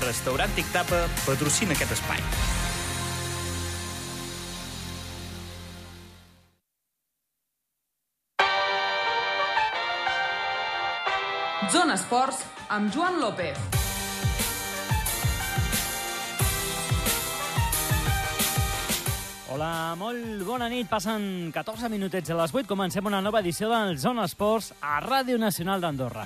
Restaurant Tic Tapa patrocina aquest espai. Zona Esports amb Joan López. Hola, molt bona nit. Passen 14 minutets a les 8. Comencem una nova edició del Zona Esports a Ràdio Nacional d'Andorra.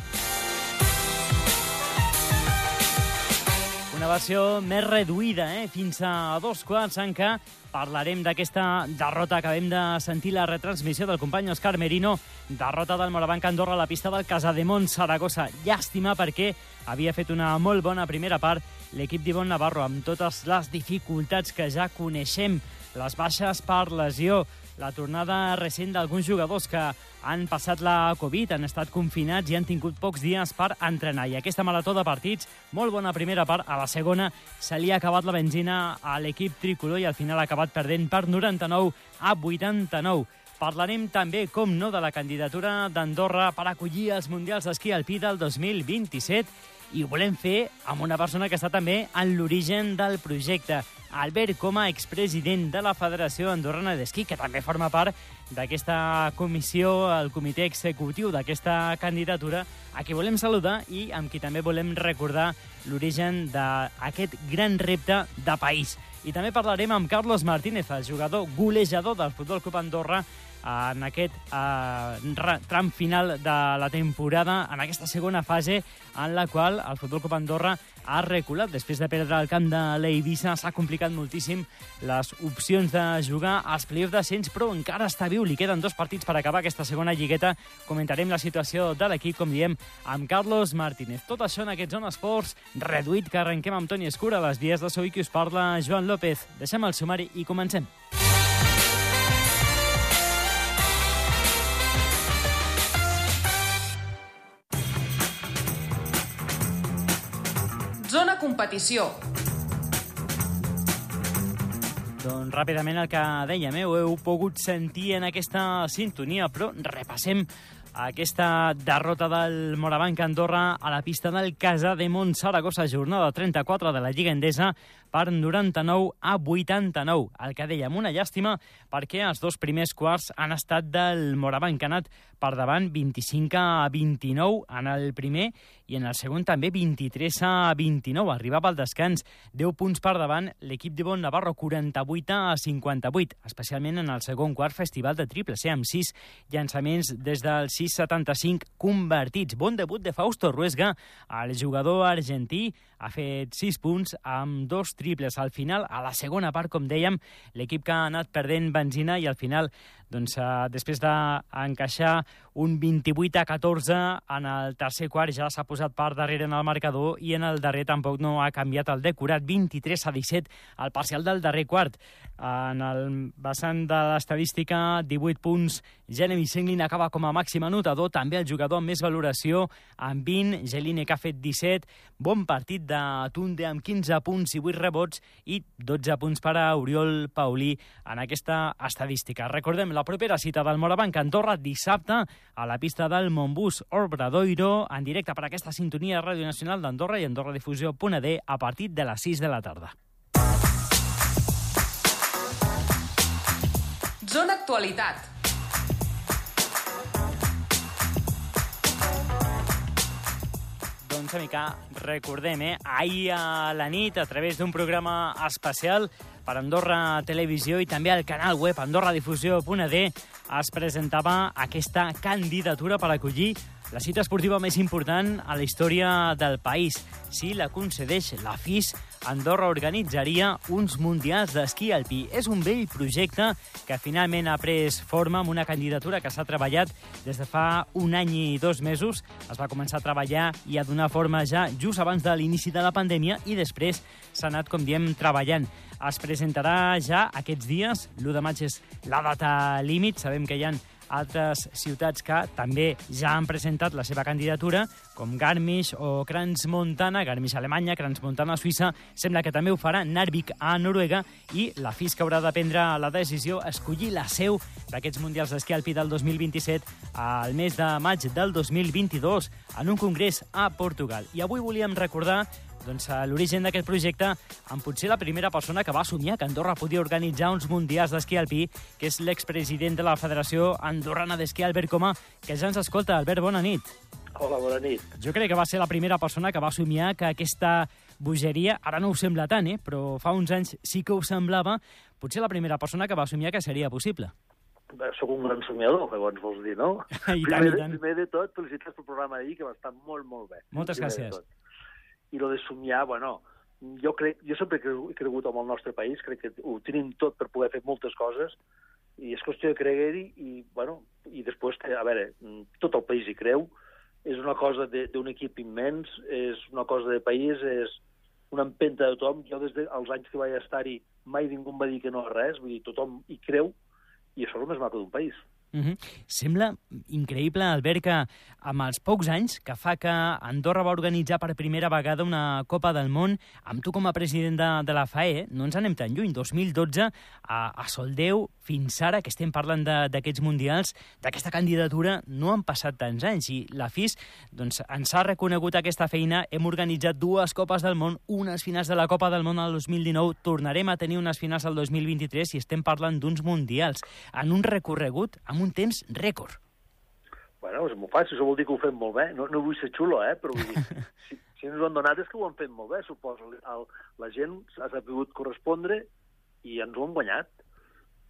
Una versió més reduïda, eh? fins a dos quarts en què parlarem d'aquesta derrota. Acabem de sentir la retransmissió del company Òscar Merino. Derrota del Morabanc Andorra a la pista del Casademont Saragossa. Llàstima perquè havia fet una molt bona primera part l'equip d'Ivon Navarro amb totes les dificultats que ja coneixem les baixes per lesió, la tornada recent d'alguns jugadors que han passat la Covid, han estat confinats i han tingut pocs dies per entrenar. I aquesta marató de partits, molt bona primera part, a la segona se li ha acabat la benzina a l'equip tricolor i al final ha acabat perdent per 99 a 89. Parlarem també, com no, de la candidatura d'Andorra per acollir els Mundials d'Esquí Alpí del 2027 i ho volem fer amb una persona que està també en l'origen del projecte, Albert Coma, expresident de la Federació Andorrana d'Esquí, que també forma part d'aquesta comissió, el comitè executiu d'aquesta candidatura, a qui volem saludar i amb qui també volem recordar l'origen d'aquest gran repte de país. I també parlarem amb Carlos Martínez, el jugador golejador del Futbol Club Andorra, en aquest eh, tram final de la temporada, en aquesta segona fase en la qual el Futbol Club Andorra ha reculat. Després de perdre el camp de l'Eivissa s'ha complicat moltíssim les opcions de jugar als play-off d'ascens, però encara està viu. Li queden dos partits per acabar aquesta segona lligueta. Comentarem la situació de l'equip, com diem, amb Carlos Martínez. Tot això en aquest Zona Esports reduït que arrenquem amb Toni Escura. A les dies de Soy qui us parla Joan López. Deixem el sumari i comencem. Zona Competició. Doncs ràpidament el que dèiem, eh? ho heu pogut sentir en aquesta sintonia, però repassem aquesta derrota del Morabanc Andorra a la pista del Casa de Montsaragossa, jornada 34 de la Lliga Endesa, per 99 a 89. El que dèiem, una llàstima perquè els dos primers quarts han estat del Morabanc, que ha anat per davant 25 a 29 en el primer i en el segon també 23 a 29. Arribava al descans 10 punts per davant l'equip de Bon Navarro, 48 a 58, especialment en el segon quart festival de triples, eh, amb 6 llançaments des del 6-75 convertits. Bon debut de Fausto Ruesga, el jugador argentí, ha fet 6 punts amb dos triples. Al final, a la segona part, com dèiem, l'equip que ha anat perdent benzina i al final doncs, eh, després d'encaixar un 28 a 14 en el tercer quart ja s'ha posat per darrere en el marcador i en el darrer tampoc no ha canviat el decorat. 23 a 17 al parcial del darrer quart. En el vessant de l'estadística 18 punts. Jeremy Senglin acaba com a màxim anotador. També el jugador amb més valoració amb 20 Geline que ha fet 17 bon partit de Tunde amb 15 punts i 8 rebots i 12 punts per a Oriol Paulí en aquesta estadística. Recordem la propera cita del Morabanc Andorra dissabte a la pista del Montbus Obradoiro en directe per aquesta sintonia de Ràdio Nacional d'Andorra i AndorraDifusió.d a partir de les 6 de la tarda. Zona Actualitat. Doncs, amica, recordem, eh? Ahir a la nit, a través d'un programa especial per Andorra Televisió i també al canal web andorradifusió.d es presentava aquesta candidatura per acollir la cita esportiva més important a la història del país. Si la concedeix la FIS, Andorra organitzaria uns mundials d'esquí alpí. És un vell projecte que finalment ha pres forma amb una candidatura que s'ha treballat des de fa un any i dos mesos. Es va començar a treballar i a donar forma ja just abans de l'inici de la pandèmia i després s'ha anat, com diem, treballant. Es presentarà ja aquests dies, l'1 de maig és la data límit, sabem que hi ha altres ciutats que també ja han presentat la seva candidatura, com Garmisch o Crans-Montana, Garmisch a Alemanya, Crans-Montana a Suïssa, sembla que també ho farà Narvik a Noruega i la FIS que haurà de prendre la decisió escollir la seu d'aquests Mundials d'Esquí Alpí del 2027 al mes de maig del 2022 en un congrés a Portugal. I avui volíem recordar doncs, a l'origen d'aquest projecte amb potser la primera persona que va somiar que Andorra podia organitzar uns mundials d'esquí alpí, que és l'expresident de la Federació Andorrana d'Esquí, Albert Coma, que ja ens escolta. Albert, bona nit. Hola, bona nit. Jo crec que va ser la primera persona que va somiar que aquesta bogeria, ara no ho sembla tant, eh? però fa uns anys sí que ho semblava, potser la primera persona que va somiar que seria possible. Soc un gran somiador, llavors vols dir, no? I tant, primer, i tant. primer de tot, felicitats pel programa d'ahir, que va estar molt, molt bé. Moltes Primer gràcies. I lo de somiar, bueno, jo, crec, jo sempre he cregut en el nostre país, crec que ho tenim tot per poder fer moltes coses, i és qüestió de creure-hi, i, bueno, i després, a veure, tot el país hi creu, és una cosa d'un equip immens, és una cosa de país, és una empenta de tothom. Jo des dels anys que vaig estar-hi mai ningú em va dir que no a res, vull dir, tothom hi creu, i això és el més maco d'un país. Uh -huh. Sembla increïble, Albert, que amb els pocs anys que fa que Andorra va organitzar per primera vegada una Copa del Món, amb tu com a president de, de la FAE, no ens anem tan lluny, 2012, a, a Soldeu, fins ara, que estem parlant d'aquests mundials, d'aquesta candidatura, no han passat tants anys, i la FIS doncs, ens ha reconegut aquesta feina, hem organitzat dues Copes del Món, unes finals de la Copa del Món al 2019, tornarem a tenir unes finals al 2023 i estem parlant d'uns mundials, en un recorregut amb un temps rècord. Bueno, és molt fàcil, això vol dir que ho fem molt bé. No, no vull ser xulo, eh? però vull dir, si, si ens ho han donat és que ho han fet molt bé, suposo. El, la gent s'ha sabut correspondre i ens ho han guanyat.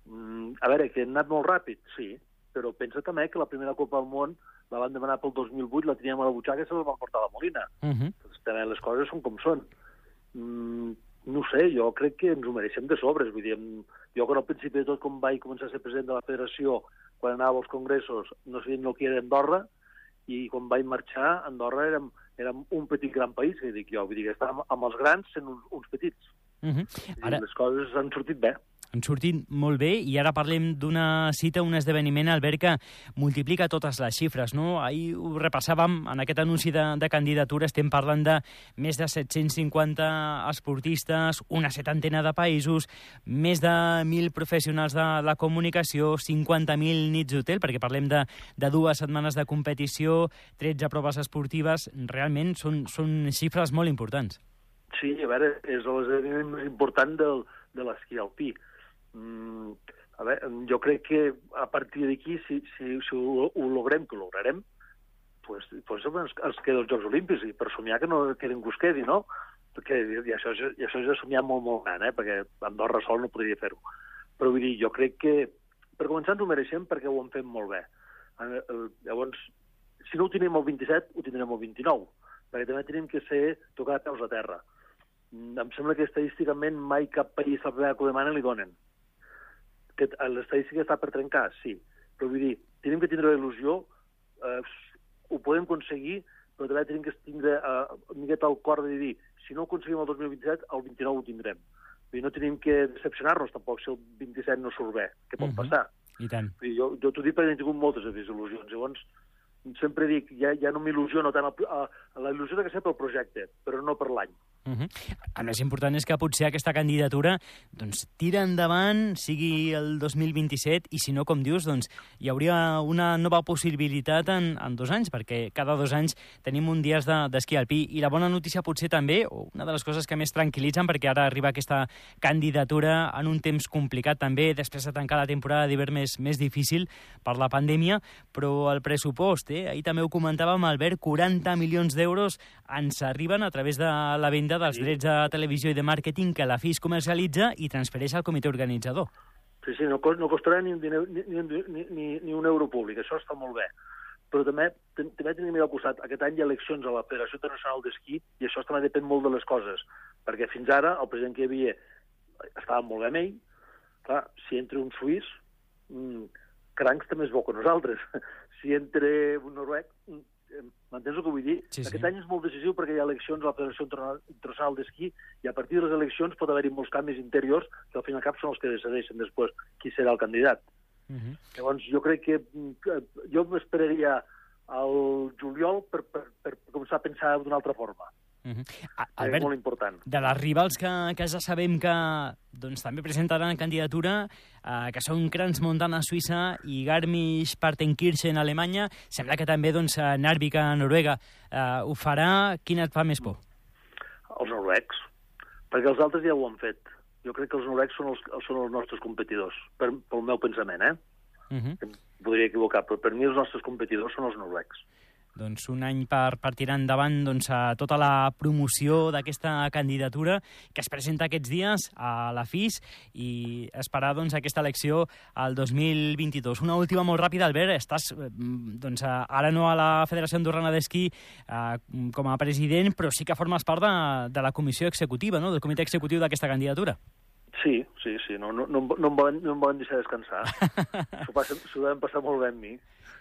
Mm, a veure, que hem anat molt ràpid, sí, però pensa també que la primera Copa del Món la van demanar pel 2008, la teníem a la butxaca i se la van portar a la Molina. Uh -huh. Doncs també les coses són com són. Mm, no sé, jo crec que ens ho mereixem de sobres. Vull dir, jo quan al principi de tot, com vaig començar a ser president de la federació, quan anava als congressos, no ni el que era Andorra, i quan vaig marxar, Andorra érem, érem un petit gran país, que dic jo. Vull dir que estàvem amb els grans sent uns, uns petits. Uh -huh. Ara, Les coses han sortit bé. Han sortit molt bé i ara parlem d'una cita, un esdeveniment, Albert, que multiplica totes les xifres, no? Ahir ho repassàvem en aquest anunci de, de candidatura, estem parlant de més de 750 esportistes, una setantena de països, més de 1.000 professionals de la comunicació, 50.000 nits d'hotel, perquè parlem de, de dues setmanes de competició, 13 proves esportives, realment són, són xifres molt importants. Sí, a veure, és l'esdeveniment més important del, de l'esquí alpí. Mm, a veure, jo crec que a partir d'aquí, si, si, si ho, ho logrem, que ho lograrem, pues, pues ens, ens queda els Jocs Olímpics, i per somiar que, no, que ningú es quedi, no? Perquè i això, i això és de somiar molt, molt gran, eh? perquè Andorra sol no podria fer-ho. Però vull dir, jo crec que, per començar, ens ho mereixem perquè ho hem fet molt bé. Eh, eh, Llavors, si no ho tenim el 27, ho tindrem el 29, perquè també tenim que ser tocar peus a terra. Mm, Em sembla que estadísticament mai cap país a la primera que demana li donen. Que l'estadística està per trencar, sí. Però vull dir, tenim que tindre la il·lusió, eh, ho podem aconseguir, però també tenim que tindre eh, una miqueta al cor de dir, si no ho aconseguim el 2027, el 29 ho tindrem. Vull dir, no tenim que decepcionar-nos tampoc si el 27 no surt bé, que pot Mhm. passar. I tant. Vull dir, jo, jo t'ho dic perquè he tingut moltes desil·lusions. Llavors, sempre dic, ja, ja no m'il·lusiono tant a, a, a la il·lusió de que ser pel projecte, però no per l'any. Uh -huh. El més important és que potser aquesta candidatura doncs, tira endavant, sigui el 2027, i si no, com dius, doncs, hi hauria una nova possibilitat en, en dos anys, perquè cada dos anys tenim un dies de- d'esquí de, alpí. I la bona notícia potser també, o una de les coses que més tranquil·litzen, perquè ara arriba aquesta candidatura en un temps complicat també, després de tancar la temporada d'hivern més, més difícil per la pandèmia, però el pressupost, eh? ahir també ho comentàvem, Albert, 40 milions d'euros ens arriben a través de la venda dels Sí. drets de televisió i de màrqueting que la FIS comercialitza i transfereix al comitè organitzador. Sí, sí, no, cos- no costarà ni un, diner, ni, ni, ni, ni, un euro públic, això està molt bé. Però també, també tenim al costat, aquest any hi ha eleccions a la Federació Internacional d'Esquí i això també depèn molt de les coses, perquè fins ara el president que hi havia estava molt bé amb ell, clar, si entra un suís, mm, Crancs també és bo que nosaltres. Si entra un noruec, mm, m'entens el que vull dir? Sí, sí. Aquest any és molt decisiu perquè hi ha eleccions a la Federació Interna- Internacional d'Esquí i a partir de les eleccions pot haver-hi molts canvis interiors que al fin i al cap són els que decideixen després qui serà el candidat. Uh -huh. Llavors, jo crec que, que jo m'esperaria al juliol per, per, per començar a pensar d'una altra forma. Uh -huh. És Albert, molt important. de les rivals que, que ja sabem que doncs, també presentaran candidatura, eh, que són Crans Montana a Suïssa i Garmisch-Partenkirchen a Alemanya, sembla que també doncs, eh, Narvik a Noruega eh, ho farà. Quina et fa més por? Els noruecs, perquè els altres ja ho han fet. Jo crec que els noruecs són els, són els nostres competidors, per, pel meu pensament, eh? Uh -huh. Podria equivocar, però per mi els nostres competidors són els noruecs. Doncs un any per, per tirar endavant doncs, a tota la promoció d'aquesta candidatura que es presenta aquests dies a la FIS i esperar doncs, aquesta elecció al 2022. Una última molt ràpida, Albert. Estàs eh, doncs, ara no a la Federació Andorrana d'Esquí eh, com a president, però sí que formes part de, de la comissió executiva, no? del comitè executiu d'aquesta candidatura. Sí, sí, sí, no, no, no, no, em volen, no em volen deixar descansar. S'ho deuen passar molt bé amb mi.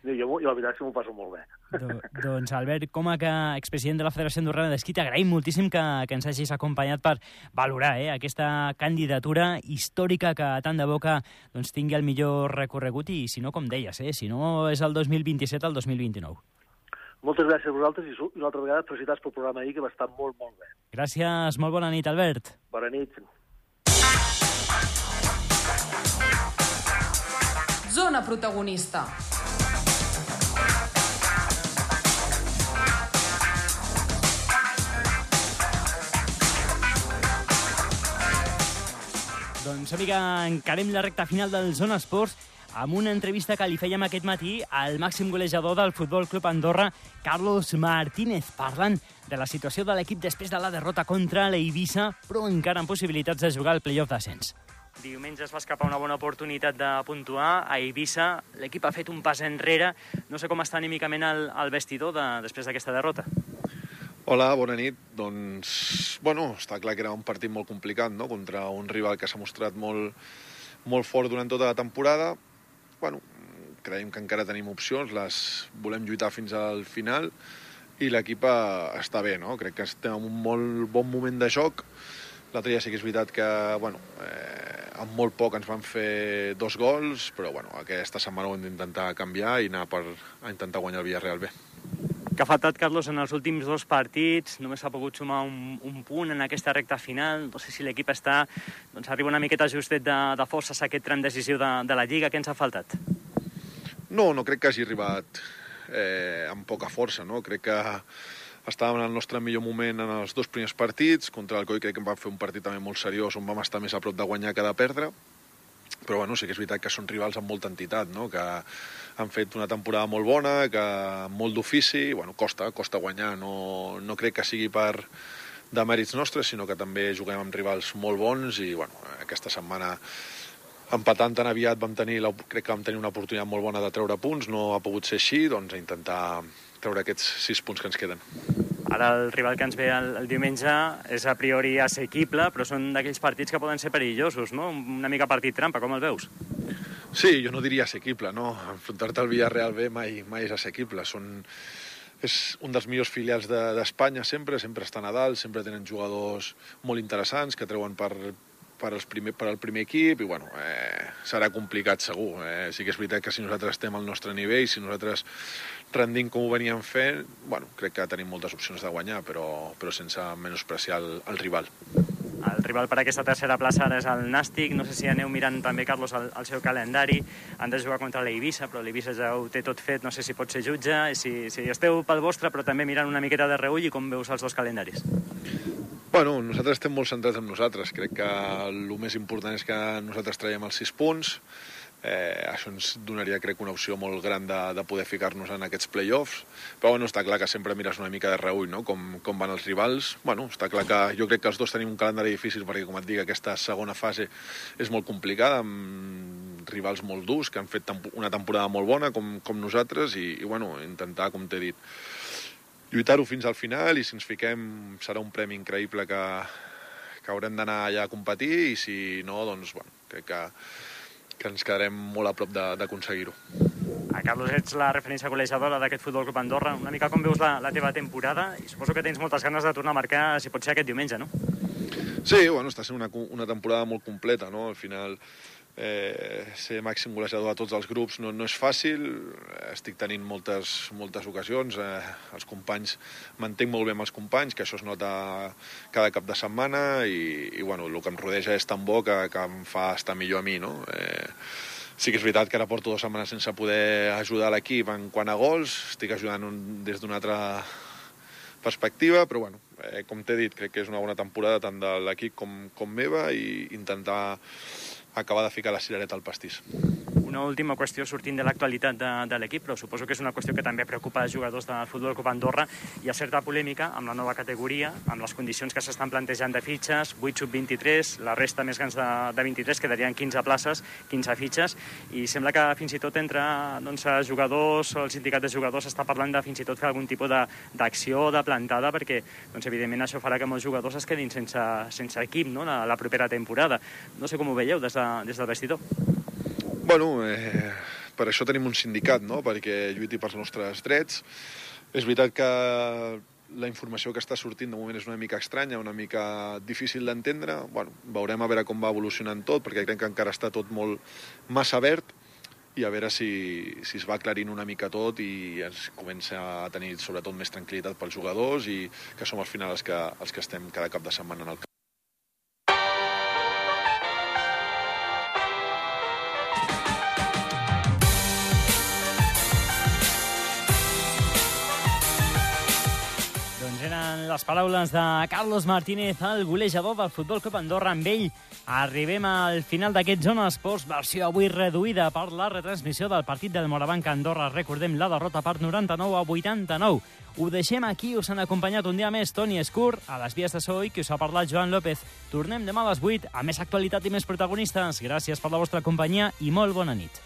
Jo, jo la veritat és que m'ho passo molt bé. Do, doncs, Albert, com a que expresident de la Federació Andorrana d'Esquí, t'agraïm moltíssim que, que ens hagis acompanyat per valorar eh, aquesta candidatura històrica que tant de boca doncs, tingui el millor recorregut i, si no, com deies, eh, si no és el 2027, el 2029. Moltes gràcies a vosaltres i una altra vegada felicitats pel programa ahir, que va estar molt, molt bé. Gràcies, molt bona nit, Albert. Bona nit. Zona protagonista. Doncs, amiga, encarem la recta final del Zona Esports amb una entrevista que li fèiem aquest matí al màxim golejador del Futbol Club Andorra, Carlos Martínez, parlant de la situació de l'equip després de la derrota contra l'Eivissa, però encara amb possibilitats de jugar al playoff d'ascens. Diumenge es va escapar una bona oportunitat de puntuar. A Eivissa l'equip ha fet un pas enrere. No sé com està anímicament el, el vestidor de, després d'aquesta derrota. Hola, bona nit. Doncs, bueno, està clar que era un partit molt complicat, no?, contra un rival que s'ha mostrat molt, molt fort durant tota la temporada. Bueno, creiem que encara tenim opcions, les volem lluitar fins al final i l'equip està bé, no? Crec que estem en un molt bon moment de joc. L'altre dia sí que és veritat que, bueno, eh, amb molt poc ens van fer dos gols, però, bueno, aquesta setmana ho hem d'intentar canviar i anar per a intentar guanyar el Villarreal bé que ha faltat, Carlos, en els últims dos partits. Només ha pogut sumar un, un punt en aquesta recta final. No sé si l'equip està... Doncs arriba una miqueta justet de, de forces a aquest tram decisiu de, de la Lliga. Què ens ha faltat? No, no crec que hagi arribat eh, amb poca força. No? Crec que estàvem en el nostre millor moment en els dos primers partits. Contra el Coi crec que van fer un partit també molt seriós on vam estar més a prop de guanyar que de perdre però bueno, sí que és veritat que són rivals amb molta entitat, no? que han fet una temporada molt bona, que molt d'ofici, bueno, costa, costa guanyar, no, no crec que sigui per de mèrits nostres, sinó que també juguem amb rivals molt bons i bueno, aquesta setmana empatant tan aviat vam tenir, crec que vam tenir una oportunitat molt bona de treure punts, no ha pogut ser així, doncs a intentar treure aquests sis punts que ens queden. Ara el rival que ens ve el, el diumenge és a priori assequible, però són d'aquells partits que poden ser perillosos, no? Una mica partit trampa, com el veus? Sí, jo no diria assequible, no? Enfrontar-te al Villarreal B mai, mai és assequible. Són, és un dels millors filials d'Espanya de, sempre, sempre està a Nadal, sempre tenen jugadors molt interessants que treuen per, per, els primer, per al primer equip i bueno, eh, serà complicat segur. Eh? Sí que és veritat que si nosaltres estem al nostre nivell, si nosaltres rendim com ho veníem fent, bueno, crec que tenim moltes opcions de guanyar, però, però sense menospreciar el, el rival. El rival per aquesta tercera plaça ara és el Nàstic. No sé si aneu mirant també, Carlos, el, el seu calendari. Han de jugar contra l'Eivissa, però l'Eivissa ja ho té tot fet. No sé si pot ser jutge, si, si esteu pel vostre, però també mirant una miqueta de reull i com veus els dos calendaris. Bueno, nosaltres estem molt centrats en nosaltres. Crec que el més important és que nosaltres traiem els sis punts. Eh, això ens donaria, crec, una opció molt gran de, de poder ficar-nos en aquests play-offs. Però bueno, està clar que sempre mires una mica de reull no? com, com van els rivals. Bueno, està clar que jo crec que els dos tenim un calendari difícil perquè, com et dic, aquesta segona fase és molt complicada, amb rivals molt durs, que han fet una temporada molt bona, com, com nosaltres, i, i bueno, intentar, com t'he dit, lluitar-ho fins al final i si ens fiquem serà un premi increïble que, que haurem d'anar allà a competir i si no, doncs, bueno, crec que, que ens quedarem molt a prop d'aconseguir-ho. A Carlos, ets la referència col·legiadora d'aquest Futbol Club Andorra. Una mica com veus la, la teva temporada i suposo que tens moltes ganes de tornar a marcar, si pot ser aquest diumenge, no? Sí, bueno, està sent una, una temporada molt completa, no? Al final eh, ser màxim golejador a tots els grups no, no és fàcil, estic tenint moltes, moltes ocasions, eh, els companys, m'entenc molt bé amb els companys, que això es nota cada cap de setmana i, i bueno, el que em rodeja és tan bo que, que em fa estar millor a mi, no? Eh, sí que és veritat que ara porto dues setmanes sense poder ajudar l'equip en quant a gols, estic ajudant un, des d'una altra perspectiva, però bueno, eh, com t'he dit, crec que és una bona temporada tant de l'equip com, com meva i intentar acabar de ficar la cirereta al pastís. Una última qüestió sortint de l'actualitat de, de l'equip, però suposo que és una qüestió que també preocupa els jugadors del Futbol Club Andorra. Hi ha certa polèmica amb la nova categoria, amb les condicions que s'estan plantejant de fitxes, 8 sub-23, la resta més grans de, de 23, quedarien 15 places, 15 fitxes, i sembla que fins i tot entre doncs, jugadors o el sindicat de jugadors està parlant de fins i tot fer algun tipus d'acció de, de plantada, perquè doncs, evidentment això farà que molts jugadors es quedin sense, sense equip no? la, la propera temporada. No sé com ho veieu des, de, des del vestidor. Bueno, eh, per això tenim un sindicat, no? perquè lluiti pels nostres drets. És veritat que la informació que està sortint de moment és una mica estranya, una mica difícil d'entendre. Bueno, veurem a veure com va evolucionant tot, perquè crec que encara està tot molt massa verd i a veure si, si es va aclarint una mica tot i es comença a tenir sobretot més tranquil·litat pels jugadors i que som al final els que, els que estem cada cap de setmana en el camp. Les paraules de Carlos Martínez, el golejador del Futbol Club Andorra. Amb ell arribem al final d'aquest Zona Esports, versió avui reduïda per la retransmissió del partit del Morabanc Andorra. Recordem la derrota per 99 a 89. Ho deixem aquí, us han acompanyat un dia més Toni Escur, a les vies de so i que us ha parlat Joan López. Tornem demà a les 8 a més actualitat i més protagonistes. Gràcies per la vostra companyia i molt bona nit.